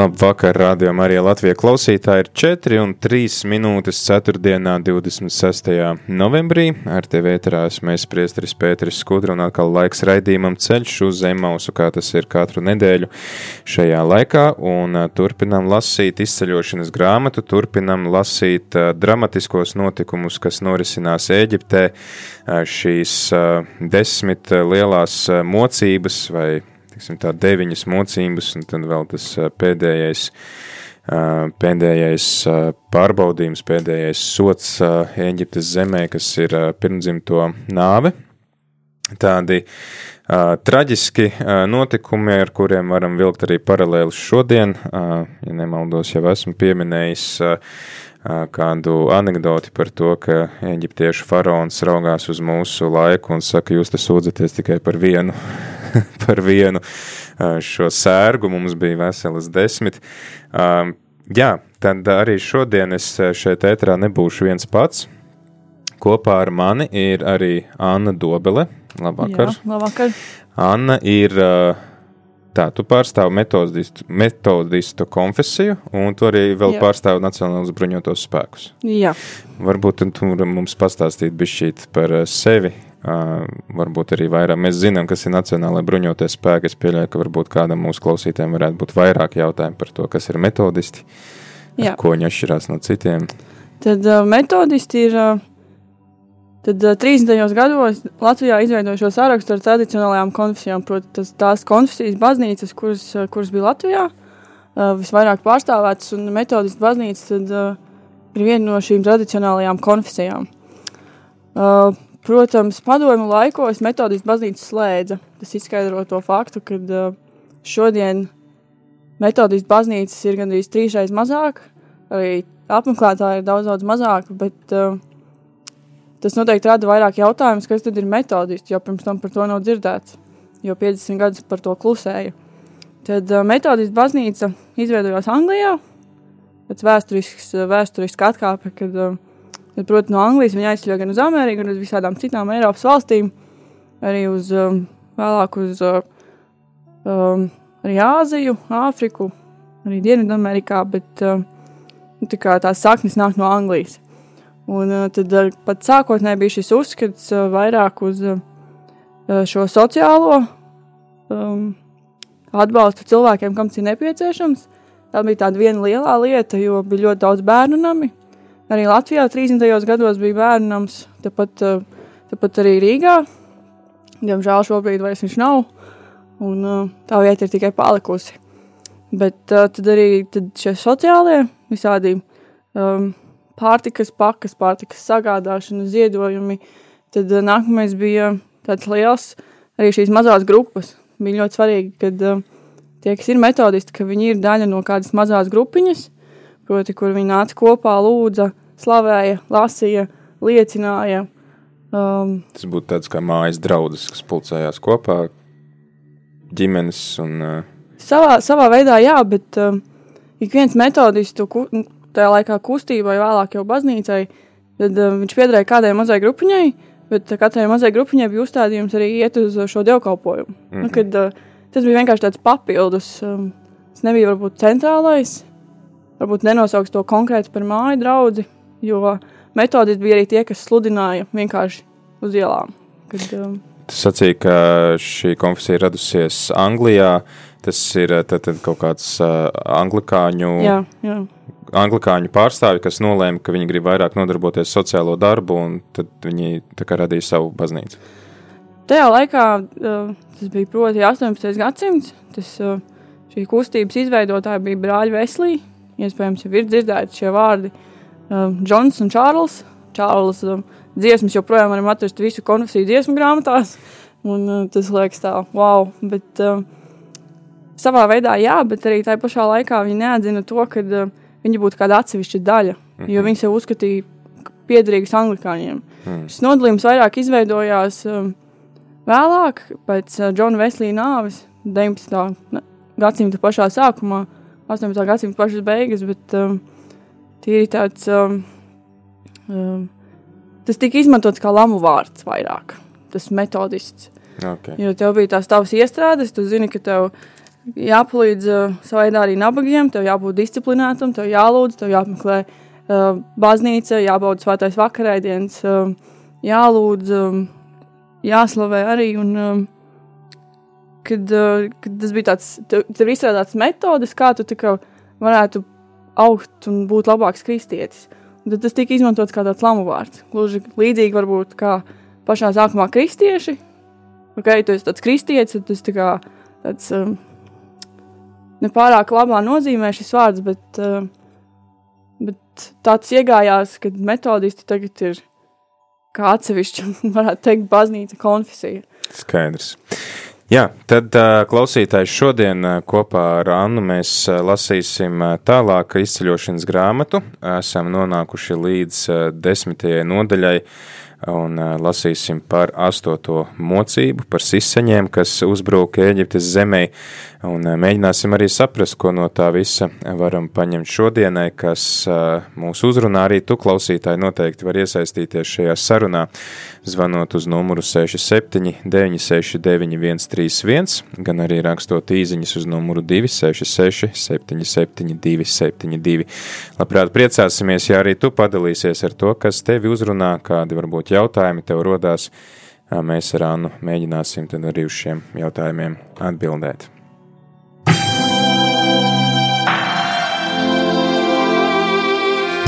Labvakar, radio Marija Latvija klausītāji ir 4 un 3 minūtes 4. 26. novembrī. Ar tevi ēterās mēs priesteris Pēteris Skudra un atkal laiks raidījumam ceļš uz Zemausu, kā tas ir katru nedēļu šajā laikā, un turpinam lasīt izceļošanas grāmatu, turpinam lasīt dramatiskos notikumus, kas norisinās Ēģiptē, šīs desmit lielās mocības vai tiksim, tā, deviņas mocības, un tad vēl tas pēdējais, pēdējais pārbaudījums, pēdējais sots Eģiptes zemē, kas ir pirmdzimto nāve. Tādi uh, traģiski uh, notikumi, ar kuriem varam vilkt arī paralēlus šodien. Uh, ja nemaldos, jau esmu pieminējis uh, kādu anekdoti par to, ka eģiptiešu faraons raugās uz mūsu laiku un saka, jūs te sūdzaties tikai par vienu, par vienu šo sērgu, mums bija veselas desmit. Jā, tad arī šodien es šeit ētrā nebūšu viens pats. Kopā ar mani ir arī Anna Dobele. Labvakar. Jā, labvakar. Anna ir uh, Tā, tu pārstāvi metodistu, metodistu konfesiju, un tu arī vēl Jā. pārstāvi Nacionālajos bruņotos spēkus. Jā. Varbūt tu mums pastāstīt bišķīt par sevi, uh, varbūt arī vairāk. Mēs zinām, kas ir Nacionālajie bruņotie spēki. Es pieļauju, ka varbūt kādam mūsu klausītājiem varētu būt vairāk jautājumu par to, kas ir metodisti, ko viņi atšķirās no citiem. Tad uh, metodisti ir uh, Tad uh, 30. gados Latvijā izveidoja šo sarakstu ar tradicionālajām konfesijām. Protams, tās konfesijas baznīcas, kuras, kuras bija Latvijā, uh, visvairāk pārstāvētas, un metodistu baznīca tad, uh, ir viena no šīm tradicionālajām konfesijām. Uh, protams, padomu laikos metodistu baznīca slēdza. Tas izskaidro to faktu, ka uh, šodien metodistu baznīcas ir gandrīz trīsreiz mazāk, arī apmeklētāji ir daudz, daudz mazāk, bet uh, Tas noteikti rada vairāk jautājumus, kas tad ir metodisti, jo pirms tam par to nav dzirdēts, jo 50 gadus par to klusēja. Tad uh, metodistu baznīca izveidojās Anglijā, tāds vēsturisks, vēsturisks atkāpe, kad, uh, kad proti, no Anglijas viņi aizceļoja gan uz Ameriku, gan uz visādām citām Eiropas valstīm, arī uz um, vēlāk uz uh, um, arī Āziju, Āfriku, arī Dienvidamerikā, bet uh, tā tās saknes nāk no Anglijas. Un uh, tad uh, pat sākotnēji bija šis uzskats uh, vairāk uz uh, šo sociālo um, atbalstu cilvēkiem, kam tas ir nepieciešams. Tā bija tāda viena lielā lieta, jo bija ļoti daudz bērnu nami. Arī Latvijā 30. gados bija bērnu nams, tāpat, uh, tāpat arī Rīgā. Diemžēl šobrīd vairs viņš nav, un uh, tā vieta ir tikai palikusi. Bet uh, tad arī tad šie sociālie visādi um, pārtikas pakas, pārtikas sagādāšana, ziedojumi. Tad nākamais bija tāds liels, arī šīs mazās grupas. Bija ļoti svarīgi, ka uh, tie, kas ir metodisti, ka viņi ir daļa no kādas mazās grupiņas, proti, kur viņi nāca kopā, lūdza, slavēja, lasīja, liecināja. Um, Tas būtu tāds kā mājas draugs, kas pulcējās kopā, ģimenes un. Uh... Savā, savā veidā, jā, bet uh, ik viens metodists to tajā laikā kustībai, vēlāk jau baznīcai, tad uh, viņš piederēja kādai mazai grupiņai, bet katrai mazai grupiņai bija uzstādījums arī iet uz šo dievkalpojumu. Mm -hmm. nu, kad, uh, tas bija vienkārši tāds papildus. Um, tas nebija varbūt centrālais, varbūt nenosauks to konkrēti par māju draugu, jo metodisti bija arī tie, kas sludināja vienkārši uz ielām. Kad, um, Tu sacīji, ka šī konfesija radusies Anglijā. Tas ir tad, tad kaut kāds uh, anglikāņu jā, jā anglikāņu pārstāvi, kas nolēma, ka viņi grib vairāk nodarboties sociālo darbu, un tad viņi radīja savu baznīcu. Tajā laikā uh, tas bija proti 18. gadsimts. Tas, uh, šī kustības izveidotāji bija brāļi Veslī. Iespējams, jau ir dzirdēti šie vārdi uh, Džons un Čārls. Čārls uh, dziesmas joprojām varam atrast visu konfesiju dziesmu grāmatās. Un uh, tas liekas tā, wow, bet uh, savā veidā jā, bet arī tajā pašā laikā viņi neatzina to, ka uh, viņi būtu kāda atsevišķa daļa, mm -hmm. jo viņi sev uzskatīja piederīgus anglikāņiem. Mm. Šis nodalījums vairāk izveidojās um, vēlāk, pēc uh, Džona Veslija nāves, 19. gadsimta pašā sākumā, 18. gadsimta pašas beigas, bet um, tīri tāds. Um, um, tas tika izmantots kā lamu vārds vairāk, tas metodists. Okay. Jo tev bija tās tavas iestrādes, tu zini, ka tev jāpalīdz uh, savai arī nabagiem, tev jābūt disciplinētam, tev jālūdz, tev jāapmeklē uh, baznīca, jābauda svētais vakarēdienas, uh, jālūdz, um, jāslavē arī. Un, um, kad, uh, kad tas bija tāds, tev, tev izstrādāts metodes, kā tu kā varētu augt un būt labāks kristietis. Un tad tas tika izmantots kā tāds lamu vārds. Gluži līdzīgi varbūt kā pašā sākumā kristieši. Ok, tu esi tāds kristietis, tad tas tā kā tāds um, nepārāk labā nozīmē šis vārds, bet, uh, bet tāds iegājās, ka metodisti tagad ir kā atsevišķa, varētu teikt, baznīca konfesija. Skaidrs. Jā, tad klausītājs šodien kopā ar Annu mēs lasīsim tālāk izceļošanas grāmatu. Esam nonākuši līdz desmitajai nodaļai un lasīsim par astoto mocību, par siseņiem, kas uzbruka Eģiptes zemē, un mēģināsim arī saprast, ko no tā visa varam paņemt šodienai, kas mūs uzrunā. Arī tu, klausītāji, noteikti var iesaistīties šajā sarunā, zvanot uz numuru 67 969 131, gan arī rakstot īziņas uz numuru 266 77 272. Labprāt, priecāsimies, ja arī tu padalīsies ar to, kas tevi uzrunā, kādi varbūt jautājumi tev rodās, mēs ar Annu mēģināsim tad arī uz šiem jautājumiem atbildēt.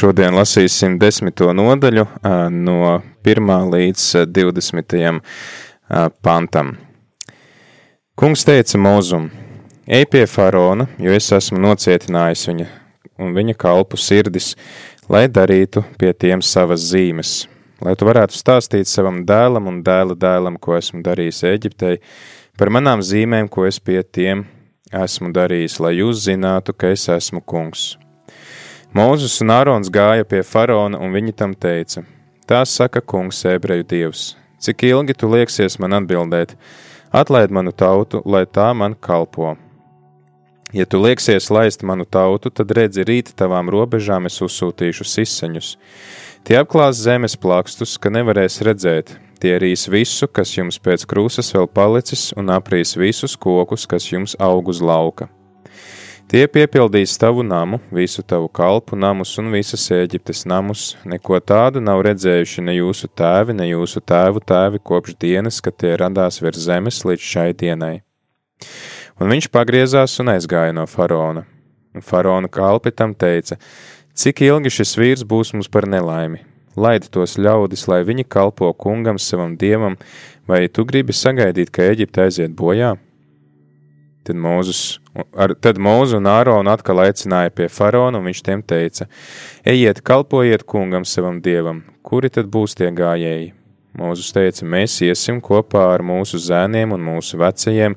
šodien lasīsim desmito nodaļu no 1. līdz 20. pantam. Kungs teica Mozum, ej pie faraona, jo es esmu nocietinājis viņa un viņa kalpu sirdis, lai darītu pie tiem savas zīmes, lai tu varētu stāstīt savam dēlam un dēla dēlam, ko esmu darījis Eģiptei, par manām zīmēm, ko es pie tiem esmu darījis, lai jūs zinātu, ka es esmu kungs. Mūzus un Ārons gāja pie faraona, un viņi tam teica: Tā saka kungs, ebreju dievs, cik ilgi tu lieksies man atbildēt, atlaid manu tautu, lai tā man kalpo. Ja tu lieksies laist manu tautu, tad redzi rīt tavām robežām es uzsūtīšu siseņus. Tie apklās zemes plakstus, ka nevarēs redzēt, Tie rīs visu, kas jums pēc krūzes vēl palicis, un aprīs visus kokus, kas jums aug uz lauka. Tie piepildīs tavu namu, visu tavu kalpu namus un visas Eģiptes namus. Neko tādu nav redzējuši ne jūsu tēvi, ne jūsu tēvu tēvi kopš dienas, kad tie radās virs zemes līdz šai dienai. Un viņš pagriezās un aizgāja no faraona. Faraona kalpi tam teica: Cik ilgi šis vīrs būs mums par nelaimi? laidi tos ļaudis, lai viņi kalpo kungam, savam dievam, vai tu gribi sagaidīt, ka Eģipte aiziet bojā? Tad Mūzus, ar, tad Mūzu un Āronu atkal aicināja pie faraona, un viņš tiem teica: Ejiet, kalpojiet kungam, savam dievam, kuri tad būs tie gājēji? Mūzus teica: Mēs iesim kopā ar mūsu zēniem un mūsu vecajiem,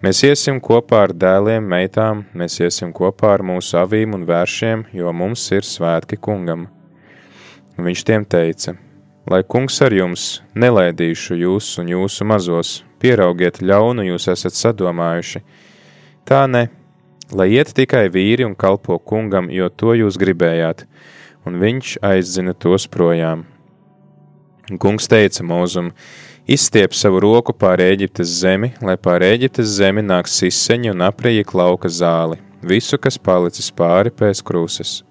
mēs iesim kopā ar dēliem, meitām, mēs iesim kopā ar mūsu avīm un vēršiem, jo mums ir svētki kungam. Viņš tiem teica: Lai kungs ar jums nelaidīšu jūs un jūsu mazos, pieraugiet ļaunu jūs esat sadomājuši. Tā ne, lai iet tikai vīri un kalpo kungam, jo to jūs gribējāt, un viņš aizzina tos projām. Kungs teica mūzum: Izstiep savu roku pār Eģiptes zemi, lai pār Eģiptes zemi nāks siseņi un aprīja klauka zāli, visu, kas palicis pāri pēc krūses.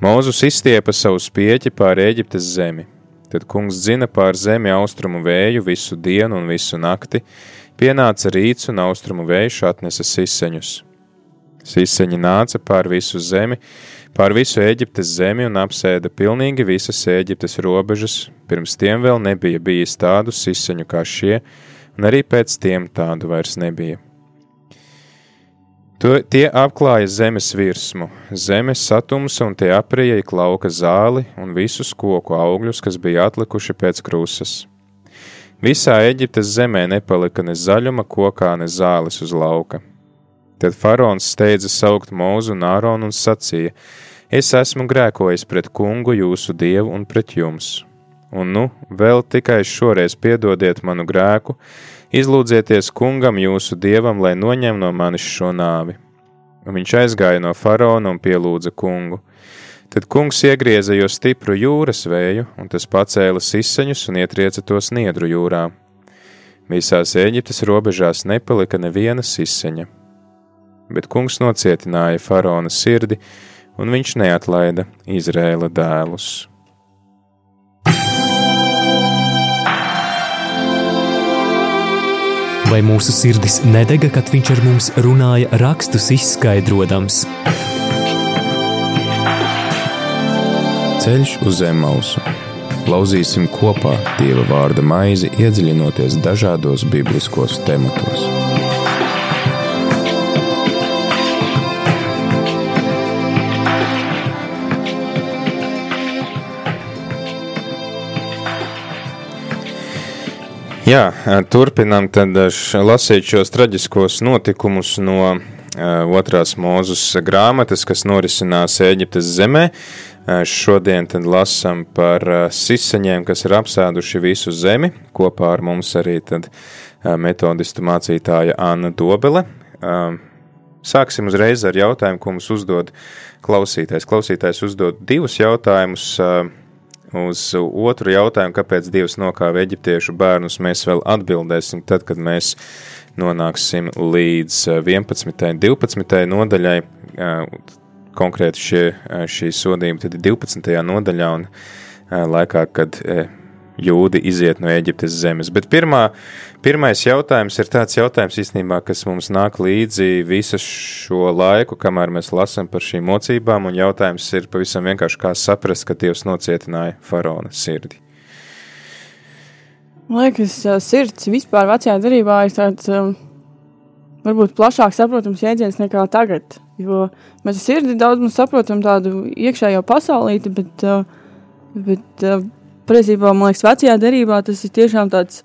Mūzus izstiepa savu spieķi pār Eģiptes zemi. Tad kungs dzina pār zemi austrumu vēju visu dienu un visu nakti, pienāca rīts un austrumu vējš atnesa siseņus. Siseņi nāca pār visu zemi, pār visu Eģiptes zemi un apsēda pilnīgi visas Eģiptes robežas, pirms tiem vēl nebija bijis tādu siseņu kā šie, un arī pēc tiem tādu vairs nebija. To, tie apklāja zemes virsmu, zemes satumsa un tie aprija klauka zāli un visus koku augļus, kas bija atlikuši pēc krusas. Visā Eģiptes zemē nepalika ne zaļuma, kokā, ne zāles uz lauka. Tad faraons steidza saukt mūzu un āronu un sacīja: Es esmu grēkojis pret kungu, jūsu dievu un pret jums. Un nu, vēl tikai šoreiz piedodiet manu grēku, Izlūdzieties kungam, jūsu dievam, lai noņem no manis šo nāvi. Un viņš aizgāja no faraona un pielūdza kungu. Tad kungs iegrieza jo stipru jūras vēju, un tas pacēla siseņus un ietrieca tos niedru jūrā. Visās Eģiptes robežās nepalika neviena siseņa. Bet kungs nocietināja faraona sirdi, un viņš neatlaida Izrēla dēlus. vai mūsu sirdis nedega, kad viņš ar mums runāja, rakstus izskaidrojams. Ceļš uz zem mausu. Lauzīsim kopā Dieva vārda maizi, iedziļinoties dažādos bibliskos tematos. Jā, turpinām tad lasīt šos traģiskos notikumus no otrās mūzus grāmatas, kas norisinās Eģiptes zemē. Šodien tad lasam par sisaņiem, kas ir apsēduši visu zemi. Kopā ar mums arī metodistu mācītāja Anna Dobele. Sāksim uzreiz ar jautājumu, ko mums uzdod klausītājs. Klausītājs uzdod divus jautājumus Uz otru jautājumu, kāpēc Dievs nokāva eģiptiešu bērnus, mēs vēl atbildēsim tad, kad mēs nonāksim līdz 11. un 12. nodaļai. Konkrēti šie, šī sodījuma tad ir 12. nodaļā un laikā, kad jūdi iziet no Eģiptes zemes. Bet pirmā, pirmais jautājums ir tāds jautājums īstenībā, kas mums nāk līdzi visu šo laiku, kamēr mēs lasām par šīm mocībām, un jautājums ir pavisam vienkārši, kā saprast, ka Dievs nocietināja faraona sirdi. Man liekas, sirds vispār vecajā darbā ir tāds varbūt plašāk saprotams jēdziens nekā tagad. Jo mēs sirdi daudz saprotam tādu iekšējo pasaulīti, bet, bet Patiesībā, man liekas, vecajā derībā tas ir tiešām tāds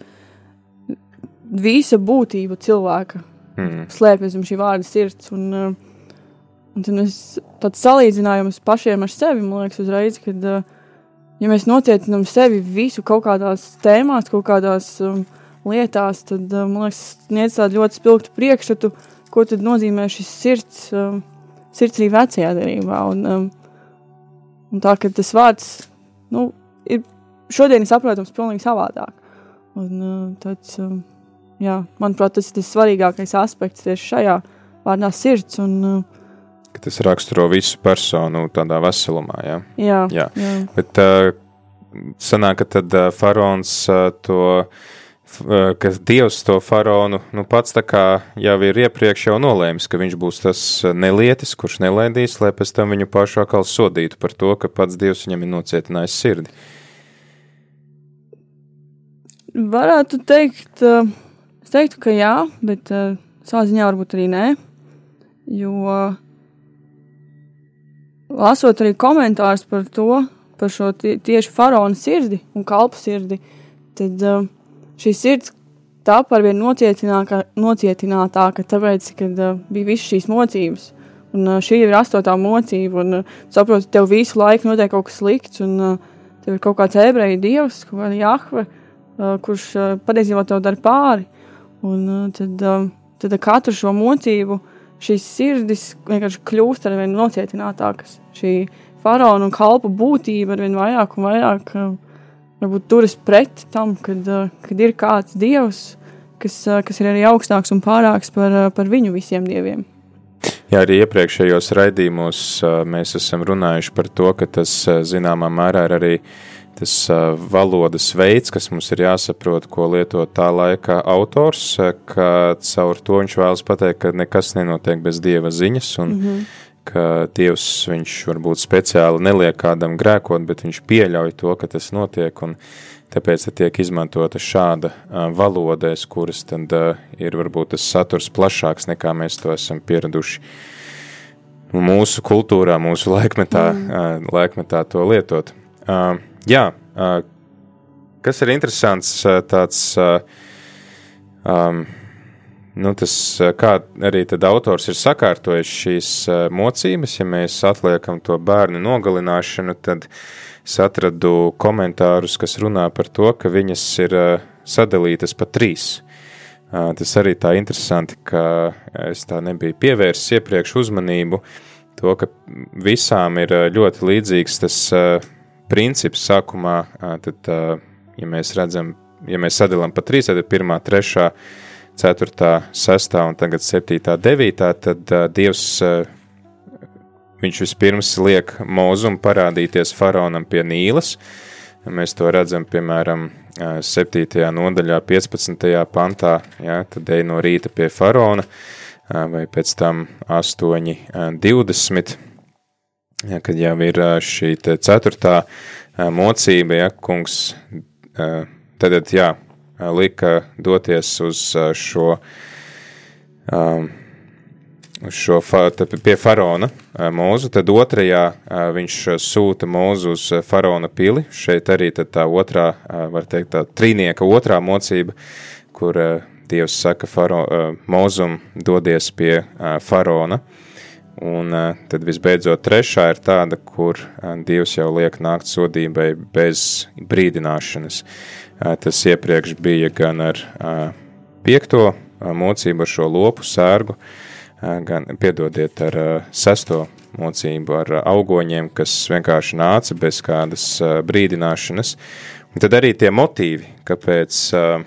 visa būtība cilvēka. Mm. Slēpjas zem šī vārda sirds. Un, uh, un tad mēs tāds salīdzinājums pašiem ar sevi, man liekas, uzreiz, kad, ja mēs nocietinām sevi visu kaut kādās tēmās, kaut kādās um, lietās, tad, uh, man liekas, sniedz tādu ļoti spilgtu priekšstatu, ko tad nozīmē šis sirds, um, sirds arī vecajā derībā. Un, um, un tā, ka tas vārds, nu, ir šodien saprotams pilnīgi savādāk. Un, tāds, jā, manuprāt, tas ir tas svarīgākais aspekts tieši šajā vārdā sirds. Un, uh, tas raksturo visu personu tādā veselumā. Ja? Jā, jā. jā. Bet uh, sanāk, ka tad uh, faraons uh, to, ka dievs to faraonu nu, pats jau ir iepriekš jau nolēmis, ka viņš būs tas nelietis, kurš nelaidīs, lai pēc tam viņu pašu atkal sodītu par to, ka pats dievs viņam ir nocietinājis sirdi. Varētu teikt, uh, es teiktu, ka jā, bet savā ziņā varbūt arī nē. Jo lasot arī komentārus par to, par šo tie, tieši faraona sirdi un kalpu sirdi, tad uh, šī sirds tā par vien nocietinātāka, tāpēc, kad uh, bija visas šīs mocības. Un uh, šī ir astotā mocība, un uh, saprotu, tev visu laiku notiek kaut kas slikts, un uh, tev ir kaut kāds ebreju dievs, kaut kāda jahve, uh, kurš patiesībā to dara pāri. Un tad, tad ar katru šo mocību šīs sirdis vienkārši kļūst ar vien nocietinātākas. Šī faraona un kalpu būtība ar vien vairāk un vairāk varbūt turas pret tam, kad, kad ir kāds dievs, kas, kas ir arī augstāks un pārāks par, par viņu visiem dieviem. Jā, arī iepriekšējos raidījumos mēs esam runājuši par to, ka tas zināmā mērā ir arī tas valodas veids, kas mums ir jāsaprot, ko lieto tā laika autors, ka caur to viņš vēlas pateikt, ka nekas nenotiek bez dieva ziņas, un mm -hmm. Ka dievs viņš varbūt speciāli neliek kādam grēkot, bet viņš pieļauj to, ka tas notiek, un tāpēc tiek izmantota šāda valodēs, kuras tad ir varbūt tas saturs plašāks, nekā mēs to esam pieraduši mūsu kultūrā, mūsu laikmetā, mm. laikmetā to lietot. Jā, kas ir interesants, tāds, um, nu, tas, kā arī autors ir sakārtojis šīs uh, mocības, ja mēs atliekam to bērnu nogalināšanu, tad es atradu komentārus, kas runā par to, ka viņas ir uh, sadalītas pa trīs. Tas arī tā interesanti, ka es tā nebiju pievērsis iepriekš uzmanību, to, ka visām ir ļoti līdzīgs tas princips sākumā, tad, ja mēs redzam, ja mēs sadalām pa trīs, tad pirmā, trešā, ceturtā, sestā un tagad septītā, devītā, tad Dievs, viņš vispirms liek mūzumu parādīties faraonam pie Nīlas. Mēs to redzam, piemēram, 7. nodaļā, 15. pantā, ja, tad ej no rīta pie faraona, vai pēc tam 8, 20 ja, kad jau ir šī ceturtā mocība, ja kungs tad, jā, lika doties uz šo, uz šo pie faraona mūzu, tad otrajā viņš sūta mūzu uz faraona pili, šeit arī tā otrā, var teikt, tā trīnieka otrā mocība, kur Dievs saka faro, mūzum dodies pie faraona, Un tad visbeidzot trešā ir tāda, kur Dievs jau liek nākt sodībai bez brīdināšanas. Uh, tas iepriekš bija gan ar uh, piekto uh, mocību ar šo lopu sērgu, uh, gan, piedodiet, ar uh, sesto mocību ar uh, augoņiem, kas vienkārši nāca bez kādas uh, brīdināšanas. Un tad arī tie motīvi, kāpēc, uh,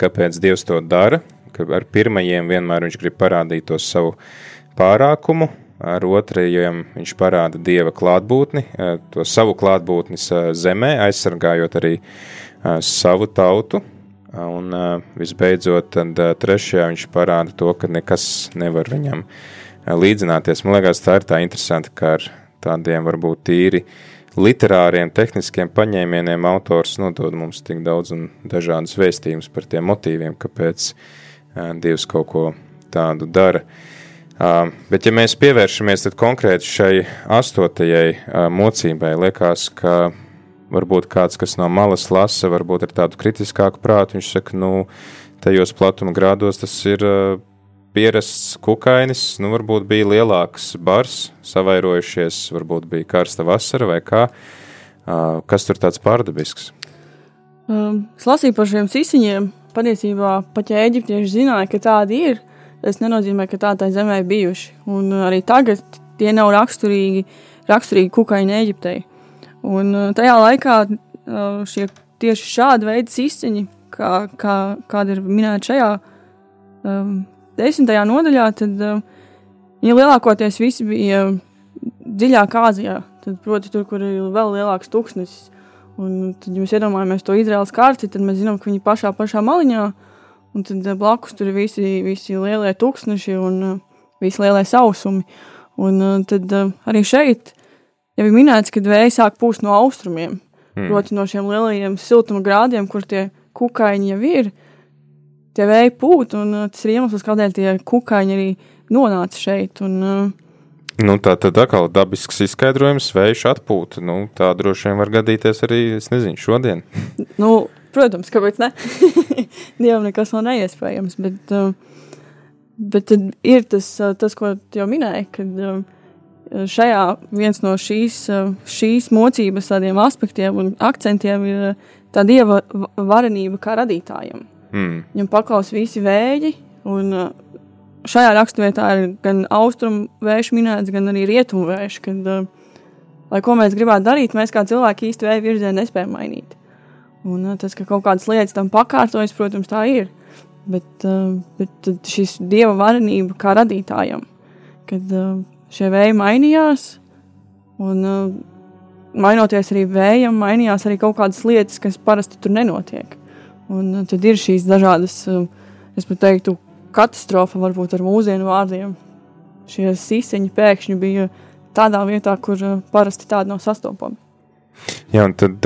kāpēc Dievs to dara, ka ar pirmajiem vienmēr viņš grib parādīt to savu uh, pārākumu, ar otrajiem viņš parāda dieva klātbūtni, to savu klātbūtni zemē, aizsargājot arī eh, savu tautu. Un visbeidzot, tad trešajā viņš parāda to, ka nekas nevar viņam līdzināties. Man liekas, tā ir tā interesanti, ka ar tādiem varbūt tīri literāriem, tehniskiem paņēmieniem autors nodod mums tik daudz un dažādas vēstījumus par tiem motīviem, kāpēc Dievs kaut ko tādu dara. Bet, ja mēs pievēršamies konkrēti šai astotajai mocībai, liekas, ka varbūt kāds, kas no malas lasa, varbūt ar tādu kritiskāku prātu, viņš saka, nu, tajos platuma grādos tas ir uh, pierasts kukainis, nu, varbūt bija lielāks bars, savairojušies, varbūt bija karsta vasara vai kā. Uh, kas tur tāds pārdabisks? Um, es lasīju par šiem sisiņiem. Patiesībā pat ja eģiptieši zināja, ka tādi ir, tas nenozīmē, ka tā tā zemē bijuši. Un uh, arī tagad tie nav raksturīgi, raksturīgi kukaiņi Eģiptei. Un uh, tajā laikā uh, šie tieši šādi veidi izciņi, kā, kā, kāda ir minēta šajā um, desmitajā nodaļā, tad um, viņi lielākoties visi bija dziļāk Āzijā. Tad, proti, tur, kur ir vēl lielāks tūkstnesis. Un tad, ja mēs iedomājamies to Izraels karti, tad mēs zinām, ka viņi pašā pašā maliņā Un tad eh, blakus tur ir visi, visi lielie tūkstneši un uh, visi lielie sausumi. Un uh, tad uh, arī šeit jau ir minēts, ka vējs sāk pūst no austrumiem. Mm. Proti no šiem lielajiem siltuma grādiem, kur tie kukaiņi jau ir. Tie vēji pūt, un uh, tas ir iemesls, kādēļ tie kukaiņi arī nonāca šeit. Un, uh, Nu, tā tad atkal dabisks izskaidrojums, vējš atpūta. Nu, tā droši vien var gadīties arī, es nezinu, šodien. nu, Protams, kāpēc ne? Dievam nekas nav neiespējams, bet, uh, bet ir tas, uh, tas, ko jau minēji, kad šajā viens no šīs, šīs mocības tādiem aspektiem un akcentiem ir tā Dieva varenība kā radītājam. Mm. Viņam paklaus visi vēji, un šajā raksturvietā ir gan austrumu vējš minēts, gan arī rietumu vējš, kad, lai ko mēs gribētu darīt, mēs kā cilvēki īsti vēju virzienu nespējam mainīt. Un tas, ka kaut kādas lietas tam pakārtojas, protams, tā ir. Bet, bet šis dieva varenība kā radītājam, kad šie vēji mainījās, un mainoties arī vējam, mainījās arī kaut kādas lietas, kas parasti tur nenotiek. Un uh, tad ir šīs dažādas, uh, es pat teiktu, katastrofa varbūt ar mūsdienu vārdiem. Šie siseņi pēkšņi bija tādā vietā, kur uh, parasti tādi nav sastopami. Jā, un tad,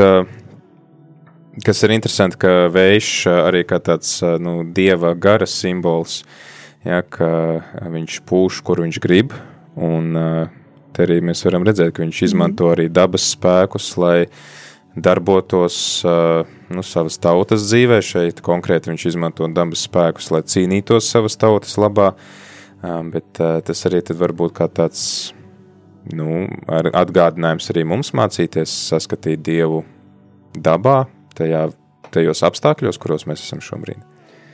kas ir interesanti, ka vējš arī kā tāds nu, dieva gara simbols, ja, ka viņš pūš, kur viņš grib, un te arī mēs varam redzēt, ka viņš izmanto arī dabas spēkus, lai darbotos nu, savas tautas dzīvē. Šeit konkrēti viņš izmanto dabas spēkus, lai cīnītos savas tautas labā, bet tas arī var būt kā tāds nu, atgādinājums arī mums mācīties saskatīt Dievu dabā, tajā, tajos apstākļos, kuros mēs esam šobrīd.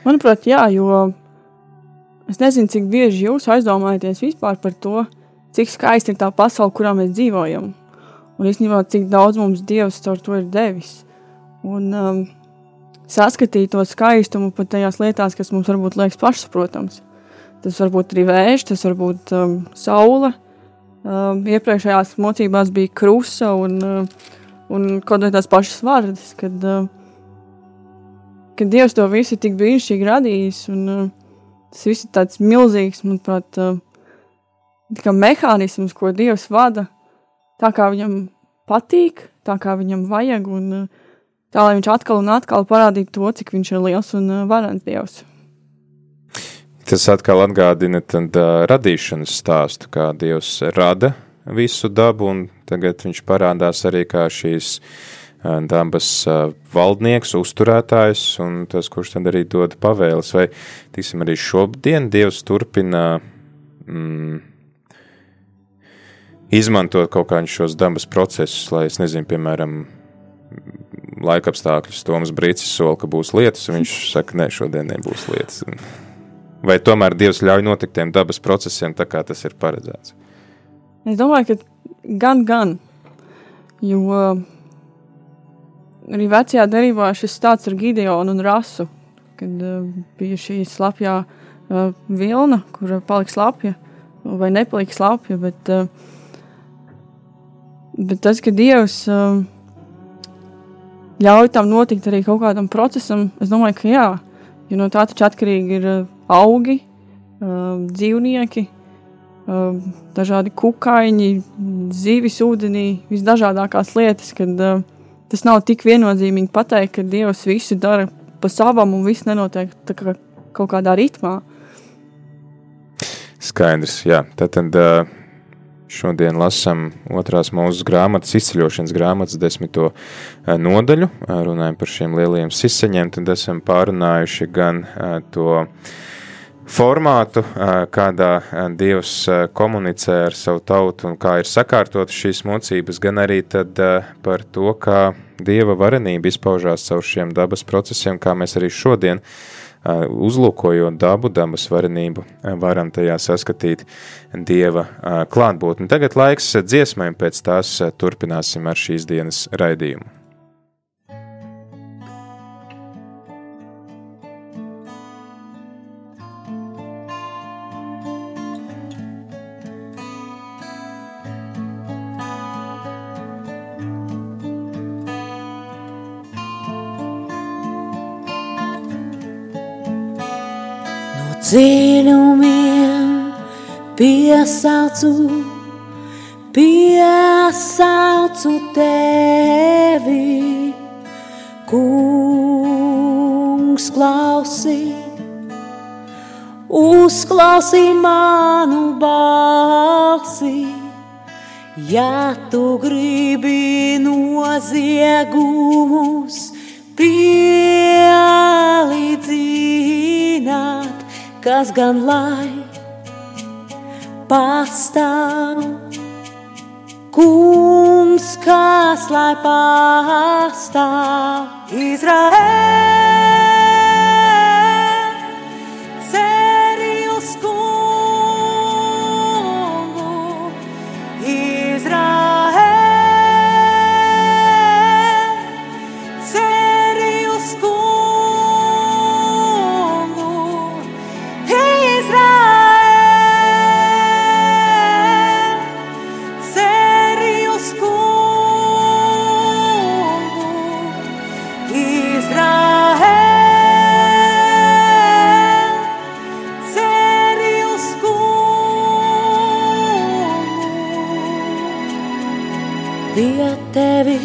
Manuprāt, jā, jo es nezinu, cik bieži jūs aizdomājaties vispār par to, cik skaista ir tā pasaule, kurā mēs dzīvojam. Un īstenībā, cik daudz mums Dievs caur to ir devis. Un um, saskatīt to skaistumu pat tajās lietās, kas mums varbūt liekas pašsaprotams. Tas var būt arī vējš, tas var būt um, saule. Um, iepriekšējās mocībās bija krusta un, uh, un kaut kādas tās pašas vārdas, kad, uh, kad Dievs to visu tik brīnišķīgi radījis. Un, uh, tas viss ir tāds milzīgs, manuprāt, kā mehānisms, ko Dievs vada, tā kā viņam patīk, tā kā viņam vajag, un tā, lai viņš atkal un atkal parādītu to, cik viņš ir liels un varants Dievs. Tas atkal atgādina tad, uh, radīšanas stāstu, kā Dievs rada visu dabu, un tagad viņš parādās arī kā šīs dabas valdnieks, uzturētājs, un tas, kurš tad arī dod pavēles. Vai, tiksim, arī šodien Dievs turpina mm, izmantot kaut kādus šos dabas procesus, lai, es nezinu, piemēram, laika apstākļus. Toms Brīsīs sola, ka būs lietas, un viņš saka, nē, šodien nebūs lietas. Vai tomēr Dievs ļauj notikt tiem dabas procesiem, tā kā tas ir paredzēts? Es domāju, ka gan, gan. Jo arī vecajā derībā šis stāsts ar Gideonu un Rasu, kad uh, bija šī slapjā uh, vilna, kur palika slapja, vai nepalika slapja, bet uh, Bet tas, ka Dievs uh, ļauj tam notikt arī kaut kādam procesam, es domāju, ka jā, jo no tā taču atkarīgi ir uh, augi, uh, dzīvnieki, uh, dažādi kukaiņi, zivis ūdenī, visdažādākās lietas, kad uh, tas nav tik viennozīmīgi pateikt, ka Dievs visu dara pa savam un viss nenotiek kā kaut kādā ritmā. Skaidrs, jā. Tad, tad Šodien lasām otrās mūža grāmatas, izceļošanas grāmatas desmito nodaļu. Runājam par šiem lielajiem sisaņiem, tad esam pārunājuši gan to formātu, kādā Dievs komunicē ar savu tautu un kā ir sakārtotas šīs mocības, gan arī par to, kā Dieva varenība izpaužās caur šiem dabas procesiem, kā mēs arī šodien uzlūkojot dabu, dabas varenību, varam tajā saskatīt dieva klātbūtni. Tagad laiks dziesmai, pēc tās turpināsim ar šīs dienas raidījumu. Dziļumiem piesaucu, piesaucu tevi, kungs klausī, uzklausī manu balsi. Ja tu gribi noziegumus pielīdzināt, kas gan lai pastāv. Kungs, kas lai pastāv, Izraēl.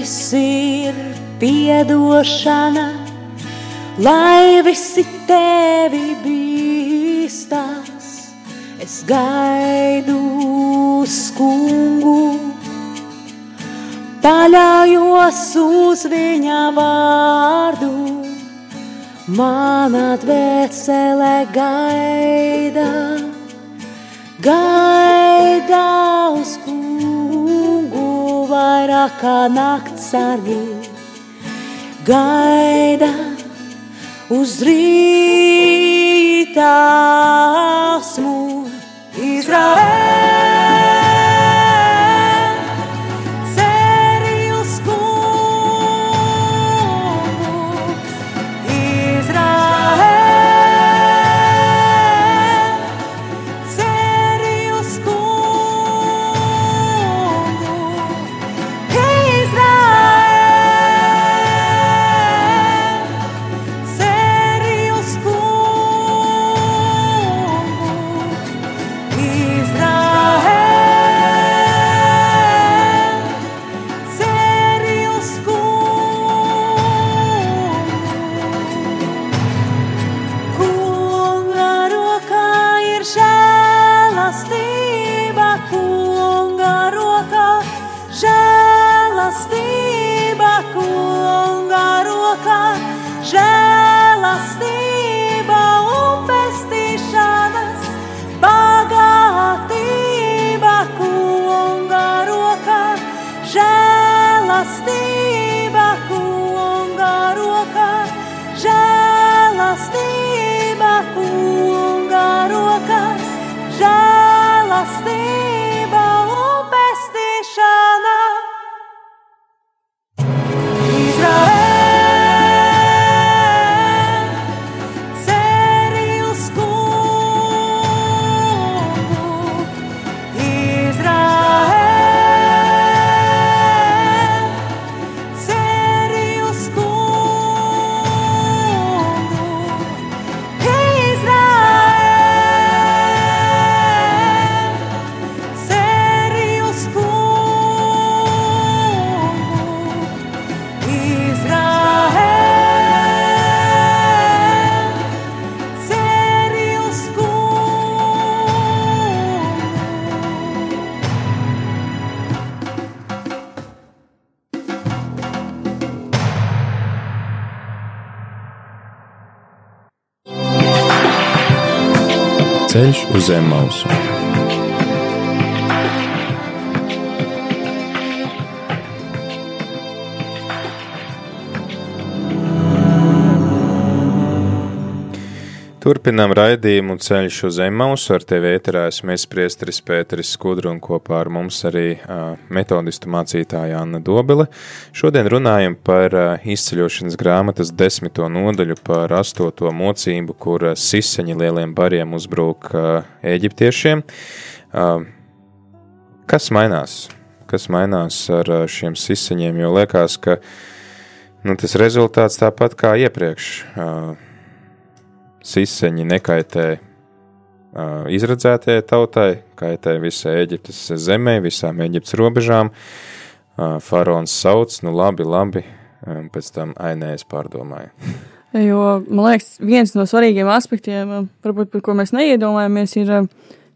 Tevis ir piedošana, lai visi tevi bīstās. Es gaidu uz kungu, paļaujos uz viņa vārdu. Mana dvēsele gaida, gaida uz vairāk kā nakts sargi. Gaida uz rīta asmu Ceļš uz zem Turpinām raidījumu ceļš uz Emausu. Ar tevi ēterā es priesteris Pēteris Skudru un kopā ar mums arī uh, metodistu mācītāja Anna Dobele. Šodien runājam par uh, izceļošanas grāmatas desmito nodaļu par astoto mocību, kur uh, siseņi lieliem bariem uzbruk uh, eģiptiešiem. Uh, kas mainās? Kas mainās ar uh, šiem siseņiem? Jo liekas, ka nu, tas rezultāts tāpat kā iepriekš. Uh, siseņi nekaitē uh, izredzētajai tautai, kaitē visai Eģiptes zemē, visām Eģiptes robežām. Uh, faraons sauc, nu labi, labi, um, pēc tam ainēs pārdomāja. Jo, man liekas, viens no svarīgiem aspektiem, varbūt, par ko mēs neiedomājamies, ir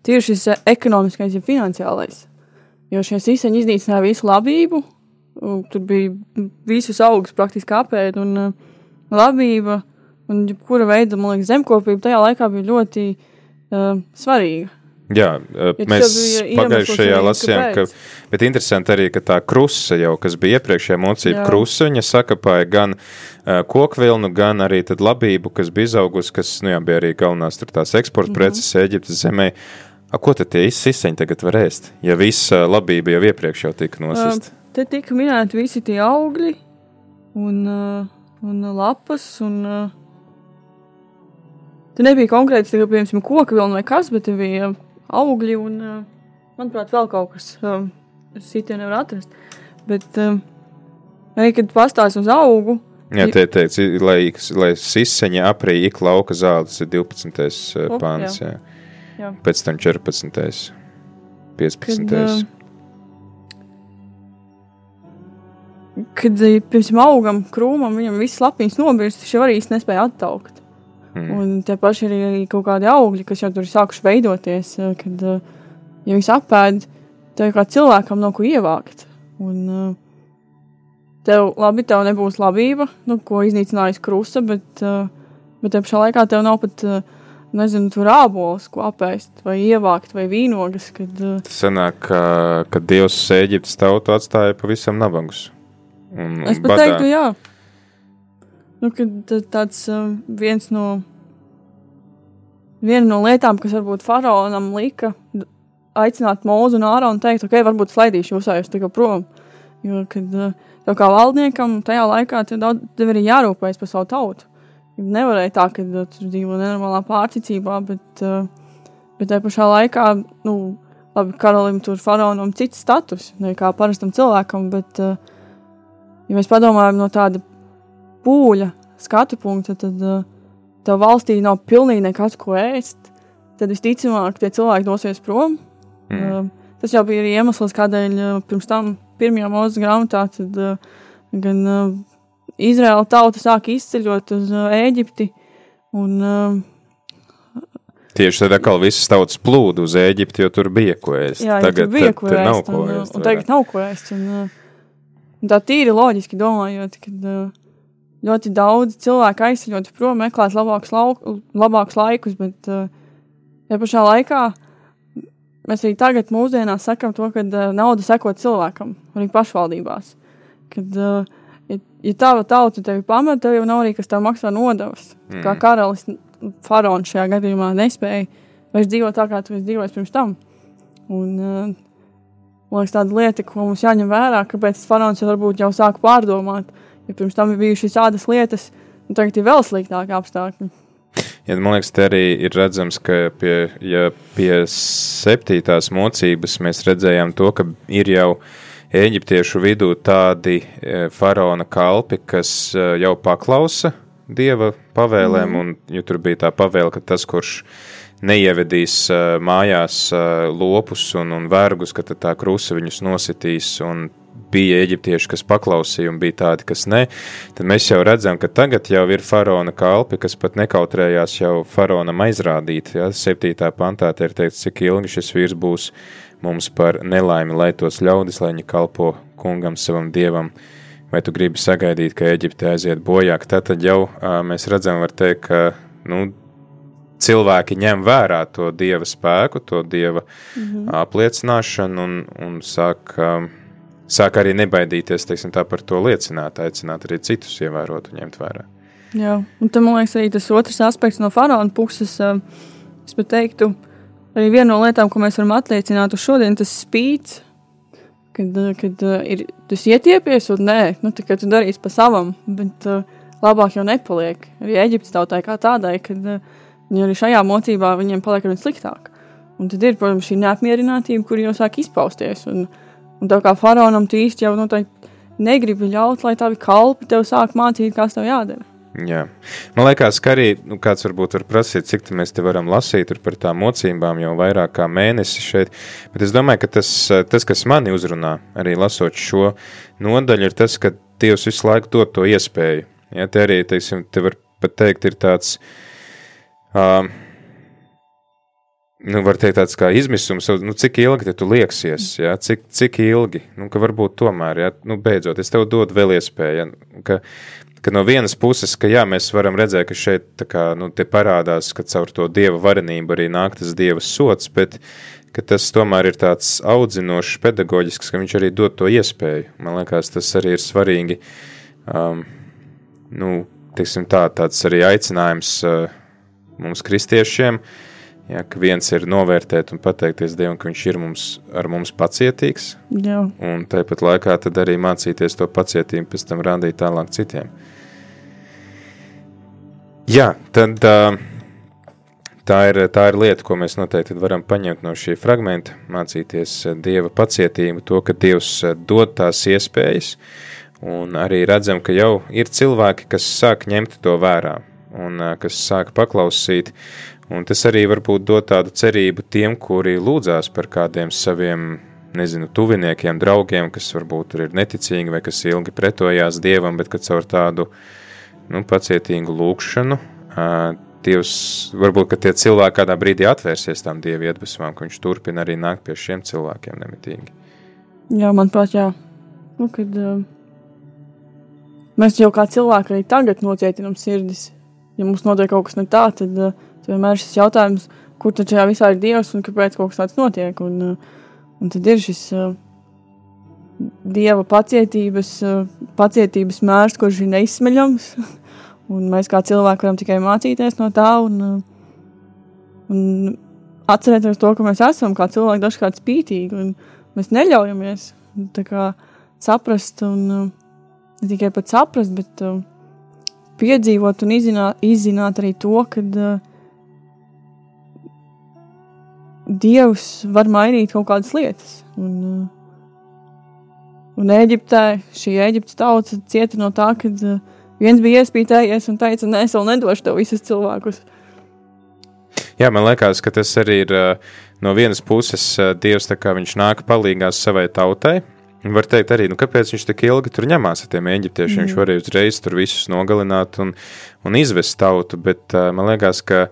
tieši šis ekonomiskais un finansiālais. Jo šie siseņi iznīcināja visu labību, tur bija visus augus praktiski apēd, un labība un jebkura veida, man liekas, zemkopība tajā laikā bija ļoti uh, svarīga. Jā, uh, Ja mēs pagājušajā lasījām, ka, bet interesanti arī, ka tā krusa jau, kas bija iepriekšējā mocība krusa, viņa sakapāja gan uh, kokvilnu, gan arī tad labību, kas bija izaugusi, kas, nu jā, bija arī galvenās tur tās eksporta Mhm. preces Eģiptes zemē. A, ko tad tie izsiseņi tagad var ēst, ja visa labība jau iepriekš jau tika nosist? Uh, te tika minēti visi tie augļi un, uh, un lapas. Un, uh, Tur nebija konkrēts, tikai, piemēram, koka vilna vai kas, bet tur bija augļi un, uh, manuprāt, vēl kaut kas. Um, es sīkā nevaru atrast. Bet, arī, kad pastāst uz augu, Jā, tie teica, lai, lai siseņa aprī ik lauka zāle, tas ir 12. O, O, pāns, jā. jā. Pēc tam 14. 15. kad, kad, eh, piemēram, augam, krūmam, viņam viss lapiņas nobirst, viņš jau arī nespēja attaukt. Mm. Un tie paši arī, kaut kādi augļi, kas jau tur ir sākuši veidoties, eh, kad, eh, ja viņas apēd, tev kā cilvēkam nav ko ievākt. Un, eh, tev, labi, tev nebūs labība, nu, ko iznīcinājusi krusta, bet, bet te pašā laikā tev nav pat, nezinu, tur ābols, ko apēst, vai ievākt, vai vīnogas, kad, Tas sanāk, ka, ka Dievs Eģiptes tautu atstāja pavisam nabagus. Un, Es un pat badā. teiktu, jā. Nu, tāds um, viens no, viena no lietām, kas varbūt faraonam lika aicināt mūzu un ārā un teikt, ok, varbūt slaidīšu jūs ejos tikai prom. Jo, kad uh, tev kā valdniekam tajā laikā tev, daudz, tev ir jārūpējas par savu tautu. Nevarēja tā, ka uh, tur dzīvo nenormālā pārticībā, bet, uh, bet tajā pašā laikā, nu, labi, karalim tur faraonam cits status, nekā parastam cilvēkam, bet, ja mēs padomājam no tāda pūļa skatu punkta, tad uh, tev valstī nav pilnīgi nekas, ko ēst. Tad visticamāk, tie cilvēki dosies prom. Mm. Uh, tas jau bija arī iemesls, kādēļ uh, pirms tam pirmajā mūža grāmatā tad, uh, gan uh, Izraēla tauta sāka izceļot uz uh, Ēģipti. Un, uh, Tieši tad atkal visas tautas plūda uz Eģipti, jo tur bija ko ēst. jā, tagad bija tad- ko nav ēst. ko Un, uh, ēst. un tagad nav ko ēst. Un, un tā tīri loģiski domājot, kad uh, ļoti daudz cilvēku aizceļot prom, meklēt labākus, lauk, labākus laikus, bet uh, tajā pašā laikā mēs arī tagad mūsdienās sakam to, ka uh, nauda seko cilvēkam, arī pašvaldībās. Kad, uh, ja, ja tava tauta tevi pamet, tev jau nav arī kas tev maksā nodevas. Mm. Kā karalis, faraons šajā gadījumā nespēja vairs dzīvot tā, kā tu esi dzīvojis pirms tam. Un, uh, man liekas, tāda lieta, ko mums jāņem vērā, kāpēc faraons jau varbūt jau sāk pārdomāt, ja pirms tam ir bijušas tādas lietas, un tagad ir vēl sliktāki apstākļi. Ja, man liekas, te arī ir redzams, ka pie, ja pie septītās mocības mēs redzējām to, ka ir jau eģiptiešu vidū tādi e, faraona kalpi, kas e, jau paklausa dieva pavēlēm, mm. un ja tur bija tā pavēle, ka tas, kurš neievedīs e, mājās lopus un, un vergus, ka tā krusa viņus nositīs un bija eģiptieši, kas paklausīja, un bija tādi, kas ne, tad mēs jau redzam, ka tagad jau ir faraona kalpi, kas pat nekautrējās jau faraonam aizrādīt. Ja? 7. pantā ir teikts, cik ilgi šis vīrs būs mums par nelaimi, lai tos ļaudis, lai viņi kalpo kungam, savam dievam. Vai tu gribi sagaidīt, ka Eģipte aiziet bojā? Tad jau ā, mēs redzam, teikt, ka nu, cilvēki ņem vērā to dieva spēku, to dieva mm -hmm. apliecināšanu un, un sāk, um, sāk arī nebaidīties teiksim, par to liecināt, aicināt arī citus ievērot un ņemt vērā. Jā, un tam man liekas, arī tas otrs aspekts no faraona puses. uh, Es pat teiktu, arī viena no lietām, ko mēs varam atliecināt uz šodien, tas spīts. Kad, uh, kad uh, ir tas ietiepies, un nē, nu, tā, ka tu darīsi pa savam, bet uh, labāk jau nepaliek. Arī Eģiptes tautai kā tādai, kad uh, viņi arī šajā mocībā viņiem paliek ar vien sliktāk. Un tad ir, protams, šī neapmierinātība, kur jau sāk izpausties. Un, un tev kā faraonam tu īsti jau noteikti negribi ļaut, lai tavi kalpi tev sāk mācīt, kas tev jādara. Jā. Man liekas, ka arī nu, kāds varbūt var prasīt, cik tā mēs te varam lasīt par tām mocībām jau vairāk kā mēnesi šeit. Bet es domāju, ka tas, tas kas mani uzrunā, arī lasot šo nodaļu, ir tas, ka Dievs visu laiku dod to iespēju. Ja, te arī, teiksim, te var pat teikt, ir tāds, um, nu, var teikt tāds kā izmisums, nu, cik ilgi tu lieksies, ja, cik, cik ilgi, nu, ka varbūt tomēr, ja, nu, beidzot, es tev dodu vēl iespēju, ja, ka, ka no vienas puses, ka jā, mēs varam redzēt, ka šeit kā, nu, parādās, ka caur to dieva varenību arī nāk tas dieva sots, bet tas tomēr ir tāds audzinošs, pedagoģisks, ka viņš arī dod to iespēju. Man liekas, tas arī ir svarīgi, um, nu, tā, tāds arī aicinājums uh, mums kristiešiem, ja, ka viens ir novērtēt un pateikties Dievam, ka viņš ir mums, ar mums pacietīgs, Jā. un tāpat laikā tad arī mācīties to pacietību, pēc tam rādīt tālāk citiem. Jā, tad tā ir, tā ir lieta, ko mēs noteikti varam paņemt no šī fragmenta, mācīties Dieva pacietību, to, ka Dievs dod tās iespējas, un arī redzam, ka jau ir cilvēki, kas sāk ņemt to vērā, un kas sāk paklausīt, un tas arī varbūt dod tādu cerību tiem, kuri lūdzās par kādiem saviem nezinu, tuviniekiem, draugiem, kas varbūt ir neticīgi vai kas ilgi pretojās dievam, bet ka caur tādu nu, pacietīgu lūkšanu. Dievs, varbūt tie cilvēki kādā brīdī atvērsies tām dievu iedvesmām, ka viņš turpina arī nākt pie šiem cilvēkiem nemitīgi. Jā, manuprāt, jā. Nu, kad, uh, mēs jau kā cilvēki arī tagad nocietinām sirdis. Ja mums notiek kaut kas ne tā, tad, uh, vienmēr šis jautājums, kur tad šajā visā ir Dievs un kāpēc kaut kas tāds notiek. Un, uh, un tad ir šis uh, Dieva pacietības, uh, pacietības mērs, kurš ir neizsmeļams. un mēs kā cilvēki varam tikai mācīties no tā un, un atcerēties to, ka mēs esam kā cilvēki dažkārt spītīgi. Un, mēs neļaujamies kā saprast, un ne tikai pat saprast, bet piedzīvot un izzināt, izzināt arī to, ka uh, Dievs var mainīt kaut kādas lietas. Un, uh, un Eģiptē šī Eģiptes tauta cieta no tā, ka uh, viens bija iespītējies un teica, nē, es vēl nedošu tev visus cilvēkus. Jā, man liekas, ka tas arī ir ā, no vienas puses Dievs, kā viņš nāk palīgās savai tautai. Var teikt, arī, nu, kāpēc viņš tik ilgi tur ņemās ar tiem eģiptiešiem. Mm. Viņš varēja uzreiz tur visus nogalināt un, un izvest tautu, bet uh, man liekas, ka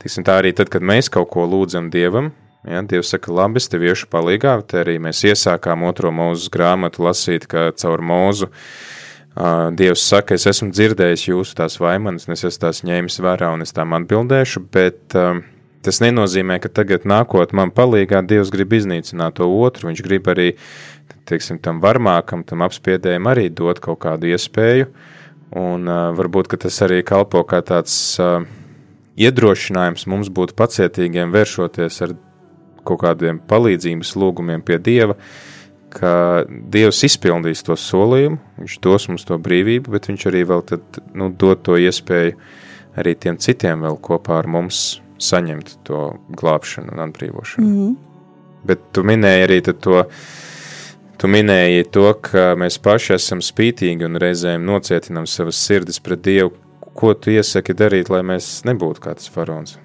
tiksim, tā arī tad, kad mēs kaut ko lūdzam Dievam, ja, Dievs saka, labi, es tev iešu palīgā, te arī mēs iesākām otro mūzes grāmatu lasīt, ka caur mūzu uh, Dievs saka, es esmu dzirdējis jūsu tās vaimanas, un es esmu tās ņēmis vērā, un es tām atbildēšu, bet uh, tas nenozīmē, ka tagad nākot man palīgā, Dievs grib iznīcināt to otru, viņš grib arī, teiksim, tam varmākam, tam apspiedējam arī dot kaut kādu iespēju, un uh, varbūt, ka tas arī kalpo kā tāds uh, iedrošinājums mums būt pacietīgiem, vēršoties ar kaut kādiem palīdzības lūgumiem pie Dieva, ka Dievs izpildīs to solījumu, Viņš dos mums to brīvību, bet Viņš arī vēl tad, nu, dod to iespēju arī tiem citiem vēl kopā ar mums saņemt to glābšanu un atbrīvošanu. Mm -hmm. Bet tu minēji arī to, tu minēji to, ka mēs paši esam spītīgi un reizēm nocietinām savas sirdis pret Dievu. Ko tu iesaki darīt, lai mēs nebūtu kā tas faraons?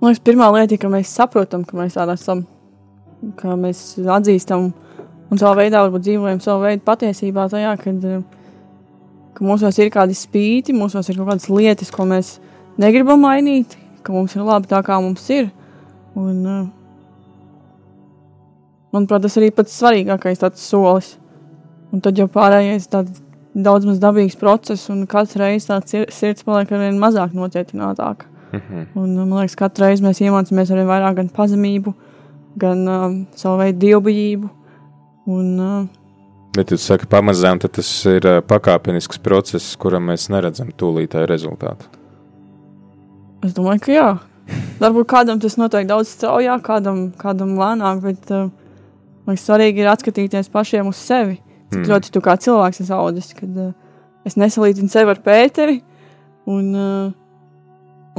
Man liekas, pirmā lieta ir, ka mēs saprotam, ka mēs tādā esam, ka mēs atzīstam un savā veidā varbūt dzīvojam savu veidu patiesībā tajā, kad, ka mūsos ir kādi spīti, mūsos ir kaut kādas lietas, ko mēs negribam mainīt, ka mums ir labi tā, kā mums ir. Un, manuprāt, tas arī pats svarīgākais solis. Un tad jau pārējais tāds daudz maz dabīgs process, un katru reizi tāds sir- sirds paliek ar vien mazāk nocietinātāka. Mhm. Un, man liekas, katru reizi mēs iemācāmies arī vairāk gan pazemību, gan um, savu veidu dievbijību. Un, uh, Bet jūs sakat, pamazām tas ir ā, pakāpenisks process, kuram mēs neredzam tūlītēju rezultātu. es domāju, ka jā. Varbūt kādam tas notiek daudz straujāk, kādam, kādam lēnāk, bet uh, man liekas, svarīgi ir atskatīties pašiem uz sevi. Cik Mm. mm. ļoti tu kā cilvēks esi audzis, kad uh, es nesalīdzinu sevi ar Pēteri un, uh,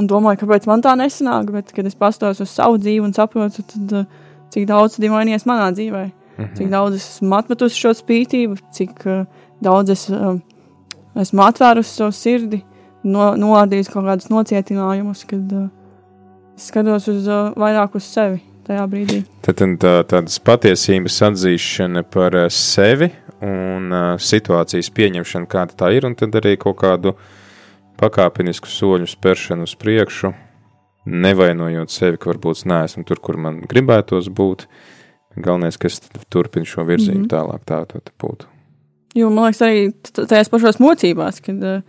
un domāju, kāpēc man tā nesanāk, bet kad es pastos uz savu dzīvi un saprotu, tad, uh, cik daudz ir mainījies manā dzīvē. Mhm. Cik daudz es esmu atmetusi šo spītību, cik uh, daudz es uh, esmu atvērusi savu sirdi, no, noādījusi kaut kādus nocietinājumus, kad uh, skatos uz, uh, vairāk uz sevi tajā brīdī. Tad tā, tādas patiesības atzīšana par ā, sevi un ā, situācijas pieņemšana, kāda tā ir, un tad arī kaut kādu pakāpenisku soļu spēršanu uz priekšu, nevainojot sevi, ka varbūt es neesmu tur, kur man gribētos būt. Galvenais, ka es turpinu šo virzienu mm. -hmm. tālāk, tā tā būtu. Jo man liekas, arī tajās pašās mocībās, kad uh,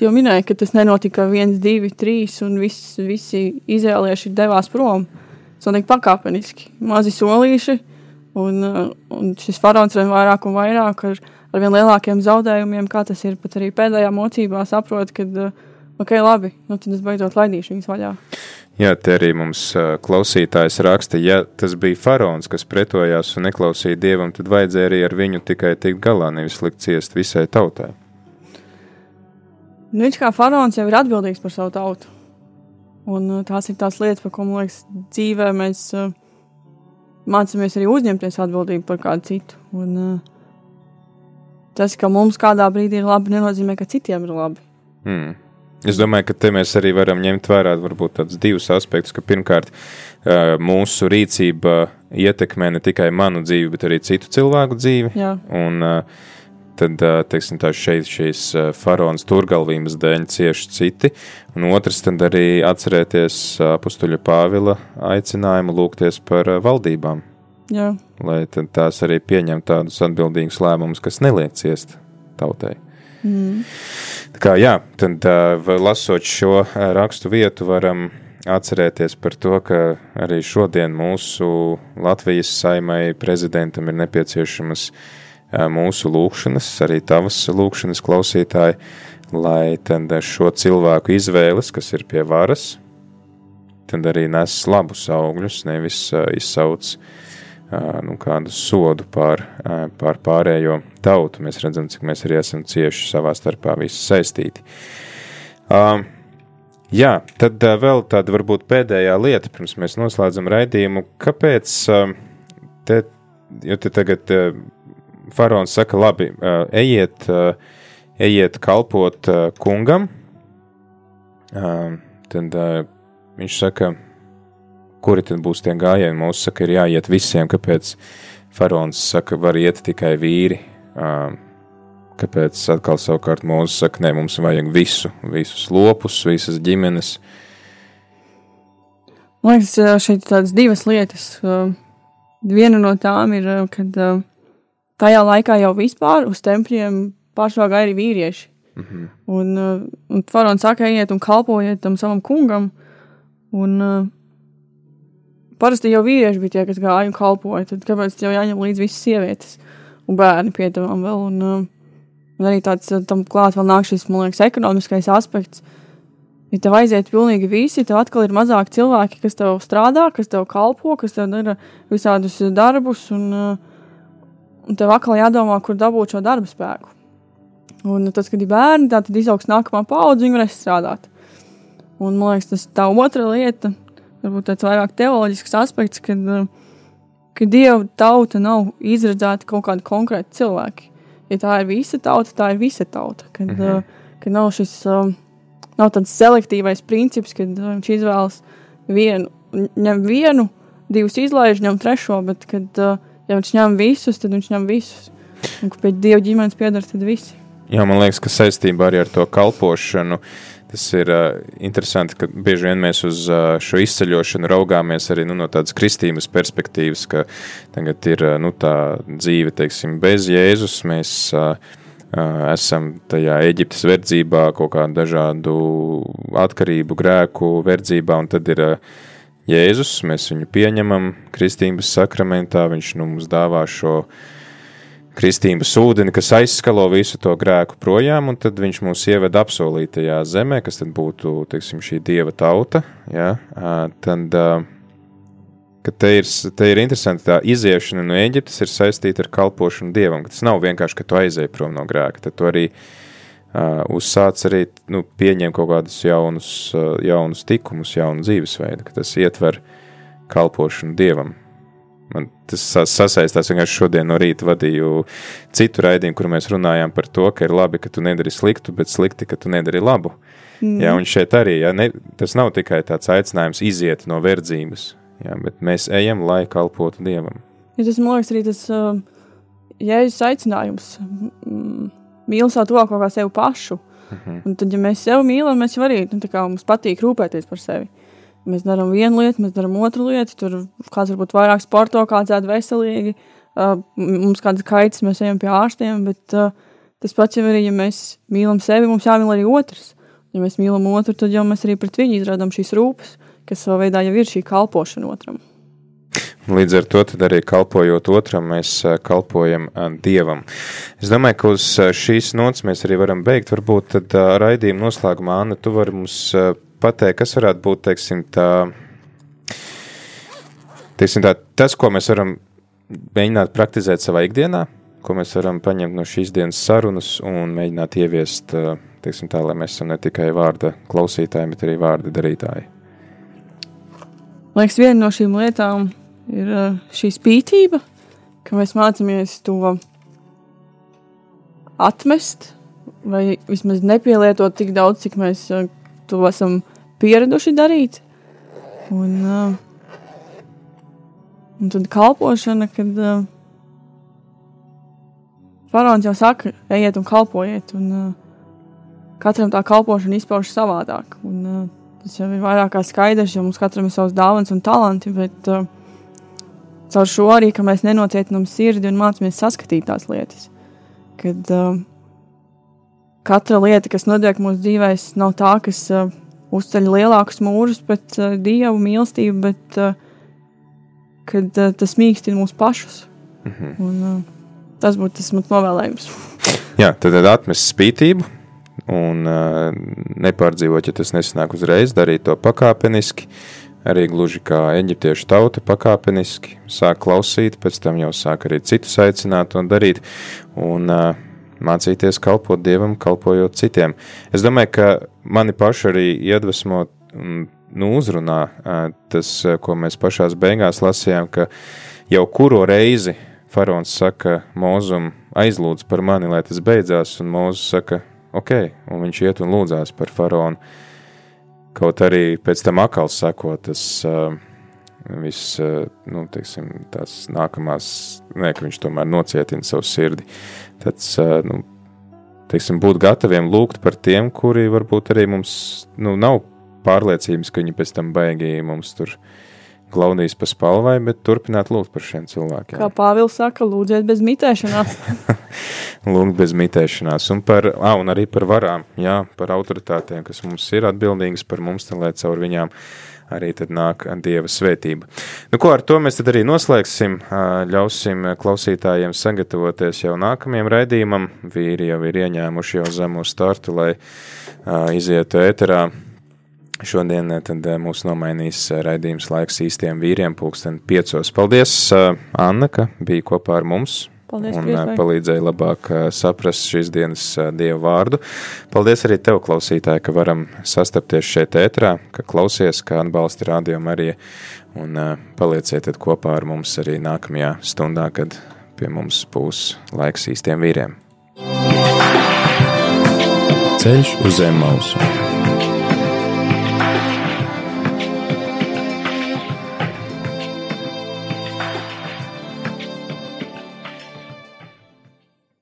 jau minēji, ka tas nenotika viens, divi, trīs, un viss, visi izrēlieši devās prom. Tas notiek pakāpeniski, mazi solīši, un, uh, un šis faraons vien vairāk un vairāk ar, ar vien lielākiem zaudējumiem, kā tas ir pat arī pēdējā mocībā, saprot, ka, uh, ok, labi, nu tad es beidzot laidīšu viņus vaļā. Jā, te arī mums ā, klausītājs raksta, ja tas bija faraons, kas pretojās un neklausīja dievam, tad vajadzēja arī ar viņu tikai tikt galā, nevis likt ciest visai tautai. Nu, viņš kā faraons jau ir atbildīgs par savu tautu. Un uh, tās ir tās lietas, par ko man liekas, dzīvē mēs uh, mācāmies arī uzņemties atbildību par kādu citu. Un, uh, tas, ka mums kādā brīdī ir labi, nenozīmē, ka citiem ir labi. Hmm. Es domāju, ka te mēs arī varam ņemt vērā varbūt tādus divus aspektus, ka pirmkārt mūsu rīcība ietekmē ne tikai manu dzīvi, bet arī citu cilvēku dzīvi. Jā. Un ā, tad, teiksim šeit šīs ā, faraonas turgalvības dēļ cieši citi. Un otrs, tad arī atcerēties apustuļa Pāvila aicinājumu lūgties par valdībām, Jā. lai tās arī pieņem tādus atbildīgus lēmumus, kas neliek ciest tautai. Mm. Tā Kā, jā, tad lasot šo rakstu vietu, varam atcerēties par to, ka arī šodien mūsu Latvijas saimai prezidentam ir nepieciešamas uh, mūsu lūkšanas, arī tavas lūkšanas klausītāji, lai tad šo cilvēku izvēles, kas ir pie varas, tad arī nes labus augļus, nevis izsauc nu, kādu sodu pār, pār pārējo tautu. Mēs redzam, cik mēs arī esam cieši savā starpā visi saistīti. Uh, jā, tad vēl tāda varbūt pēdējā lieta, pirms mēs noslēdzam raidījumu. Kāpēc te, jo te tagad faraons saka, labi, uh, ejiet, uh, ejiet kalpot uh, kungam, tad viņš saka, kuri tad būs tie gājieni. Mūsu saka, ir jāiet visiem, kāpēc faraons saka, var iet tikai vīri. Kāpēc atkal savukārt mūsu saka, nē, mums vajag visu, visus lopus, visas ģimenes. Man liekas, šeit ir tādas divas lietas. Viena no tām ir, kad tajā laikā jau vispār uz tempļiem pārsvarā gāja arī vīrieši. Mhm. Un, ā, un faraons saka, ejiet un kalpojiet tam savam kungam. Un, ā, parasti jau vīrieši bija tie, kas gāja un kalpoja. Tad kāpēc jau jāņem līdzi visas sievietes un bērni pie tam vēl? Un, ā, un arī tāds tam klāt vēl nāk šis, man liekas, ekonomiskais aspekts. Ja tev aiziet pilnīgi visi, tev atkal ir mazāk cilvēki, kas tev strādā, kas tev kalpo, kas tev dara visādus darbus, un, ā, un tev atkal jādomā, kur dabūt šo darba spēku. Un tas, kad ir bērni, tā tad izaugs nākamā paudze, viņi varēs strādāt. Un man liekas, tas tā otra lieta, varbūt tāds vairāk teoloģisks aspekts, kad, ā, ka dieva tauta nav izredzēta kaut kādi konkrēti cilvēki. Ja tā ir visa tauta, tā ir visa tauta. Kad, mm -hmm. kad nav šis, uh, nav tāds selektīvais princips, kad uh, viņš izvēlas vienu, ņem vienu, divus izlaiž, ņem trešo, bet kad uh, ja viņš ņem visus, tad viņš ņem visus. Un, pie dieva ģimenes piedara, tad visi. Jā, man liekas, ka saistībā arī ar to kalpošanu tas ir uh, interesanti, ka bieži vien mēs uz uh, šo izceļošanu raugāmies arī nu, no tādas kristības perspektīvas, ka tagad ir uh, nu, tā dzīve, teiksim, bez Jēzus. Mēs uh, uh, esam tajā Eģiptes verdzībā, kaut kādu dažādu atkarību, grēku verdzībā, un tad ir uh, Jēzus, mēs viņu pieņemam kristības sakramentā, viņš nu, mums dāvā šo kristības ūdeni, kas aizskalo visu to grēku projām, un tad viņš mūs ieved apsolītajā zemē, kas tad būtu, teiksim, šī dieva tauta, ā, tad, ka te ir, te ir interesanti tā iziešana no Eģiptes ir saistīta ar kalpošanu dievam, ka tas nav vienkārši, ka tu aizēji prom no grēka, tad tu arī uh, uzsāc arī, nu, pieņem kaut kādus jaunus, uh, jaunus tikumus, jaunu dzīvesveidu, ka tas ietver kalpošanu dievam. Man tas sa- sasaistās vienkārši šodien no rīta vadīju citu raidījumu, kur mēs runājām par to, ka ir labi, ka tu nedari sliktu, bet slikti, ka tu nedari labu. Mm. Jā, un šeit arī, jā, ne, tas nav tikai tāds aicinājums iziet no verdzības, jā, bet mēs ejam, lai kalpotu Dievam. Ja tas man liekas arī tas uh, jēzus aicinājums. Mm, Mīl savu tuvāko kā sevi pašu. Mhm. Un tad, ja mēs sevi mīlam, mēs jau arī nu, tā kā mums patīk rūpēties par sevi. Mēs darām vienu lietu, mēs darām otru lietu. Tur kāds varbūt vairāk sporto, kāds ēd veselīgi. Uh, mums kādas kaitas, mēs ejam pie ārstiem. Bet uh, tas pats jau arī, ja mēs mīlam sevi, mums jāmīl arī otrs. Ja mēs mīlam otru, tad jau mēs arī pret viņu izrādām šīs rūpes, kas savā veidā jau ir šī kalpošana otram. Līdz ar to arī kalpojot otram, mēs ā, kalpojam ā, Dievam. Es domāju, ka uz ā, šīs nots mēs arī varam beigt. Varbūt tad raidījuma noslēgumā, Anna, tu vari mums pateikt, kas varētu būt, teiksim, tā, teiksim tā, tas, ko mēs varam mēģināt praktizēt savā ikdienā, ko mēs varam paņemt no šīs dienas sarunas un mēģināt ieviest, teiksim tā, lai mēs esam ne tikai vārda klausītāji, bet arī vārda darītāji. Liekas, viena no šīm lietām ir šī spītība, ka mēs mācāmies to atmest, vai vismaz nepielietot tik daudz, cik mēs to esam pieraduši darīt. Un, un tad kalpošana, kad faraons jau saka, ejiet un kalpojiet. Un, katram tā kalpošana izpaužas savādāk. Un, tas jau ir vairāk kā skaidrs, jo mums katram ir savs dāvans un talanti. Bet, uh, caur šo arī, ka mēs nenocietinām sirdi un mācāmies saskatīt tās lietas. Kad uh, katra lieta, kas notiek mūsu dzīvēm, nav tā, kas uh, uzceļ lielākus mūrus pret uh, dievu mīlestību, bet uh, kad uh, tas mīkstina mūs pašus. Mhm. Un, uh, tas būtu tas mans novēlējums. Jā, tad, tad atmest spītību un uh, nepārdzīvot, ja tas nesanāk uzreiz, darīt to pakāpeniski. Arī gluži kā eģiptiešu tauta pakāpeniski sāk klausīt, pēc tam jau sāk arī citus aicināt un darīt. Un, uh, mācīties kalpot dievam, kalpojot citiem. Es domāju, ka mani paši arī iedvesmo nu, uzrunā uh, tas, ko mēs pašās beigās lasījām, ka jau kuro reizi faraons saka Mozum, aizlūdz par mani, lai tas beidzās, un Mozus saka, ok, un viņš iet un lūdzās par faraonu. Kaut arī pēc tam atkal sako tas uh, viss, uh, nu, teiksim, tās nākamās, nē, ka viņš tomēr nocietina savu sirdi. Tad, uh, nu, teiksim, būt gataviem lūgt par tiem, kuri varbūt arī mums, nu, nav pārliecības, ka viņi pēc tam baigi mums tur glaudīs pa spalvai, bet turpināt lūgt par šiem cilvēkiem. Kā Pāvils saka, lūdziet bez mitēšanās. Lūgt bez mitēšanās, un, par, ah, un arī par varām, jā, par autoritātēm, kas mums ir atbildīgas par mums, lai caur viņām arī tad nāk Dieva svētība. Nu, ko ar to mēs tad arī noslēgsim, ļausim klausītājiem sagatavoties jau nākamajam raidījumam. Vīri jau ir ieņēmuši jau zemo startu, lai izietu ēterā. Šodien tad mūs nomainīs raidījums laiks īstiem vīriem pulksten piecos. Paldies, Anna, ka bija kopā ar mums Paldies, un ā, palīdzēja labāk saprast šīs dienas dievu vārdu. Paldies arī tev, klausītāji, ka varam sastapties šeit ētrā, ka klausies, ka atbalsti radio Marija un palieciet tad kopā ar mums arī nākamajā stundā, kad pie mums būs laiks īstiem vīriem. Ceļš uz zem mausu.